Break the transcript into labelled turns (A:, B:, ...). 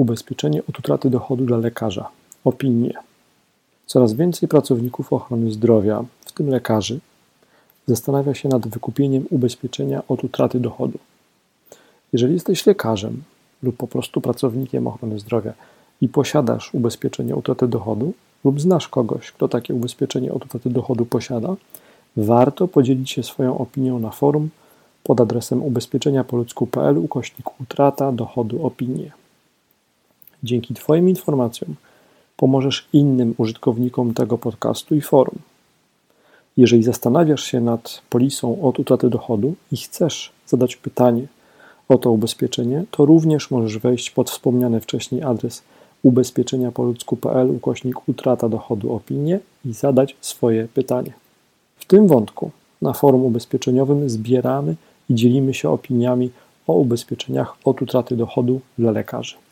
A: Ubezpieczenie od utraty dochodu dla lekarza. Opinie. Coraz więcej pracowników ochrony zdrowia, w tym lekarzy, zastanawia się nad wykupieniem ubezpieczenia od utraty dochodu. Jeżeli jesteś lekarzem lub po prostu pracownikiem ochrony zdrowia i posiadasz ubezpieczenie utraty dochodu lub znasz kogoś, kto takie ubezpieczenie od utraty dochodu posiada, warto podzielić się swoją opinią na forum pod adresem ubezpieczeniapoludzku.pl ukośnik utrata dochodu opinie. Dzięki Twoim informacjom pomożesz innym użytkownikom tego podcastu i forum. Jeżeli zastanawiasz się nad polisą od utraty dochodu i chcesz zadać pytanie o to ubezpieczenie, to również możesz wejść pod wspomniany wcześniej adres ubezpieczeniapoludzku.pl ukośnik utrata dochodu opinie i zadać swoje pytanie. W tym wątku na forum ubezpieczeniowym zbieramy i dzielimy się opiniami o ubezpieczeniach od utraty dochodu dla lekarzy.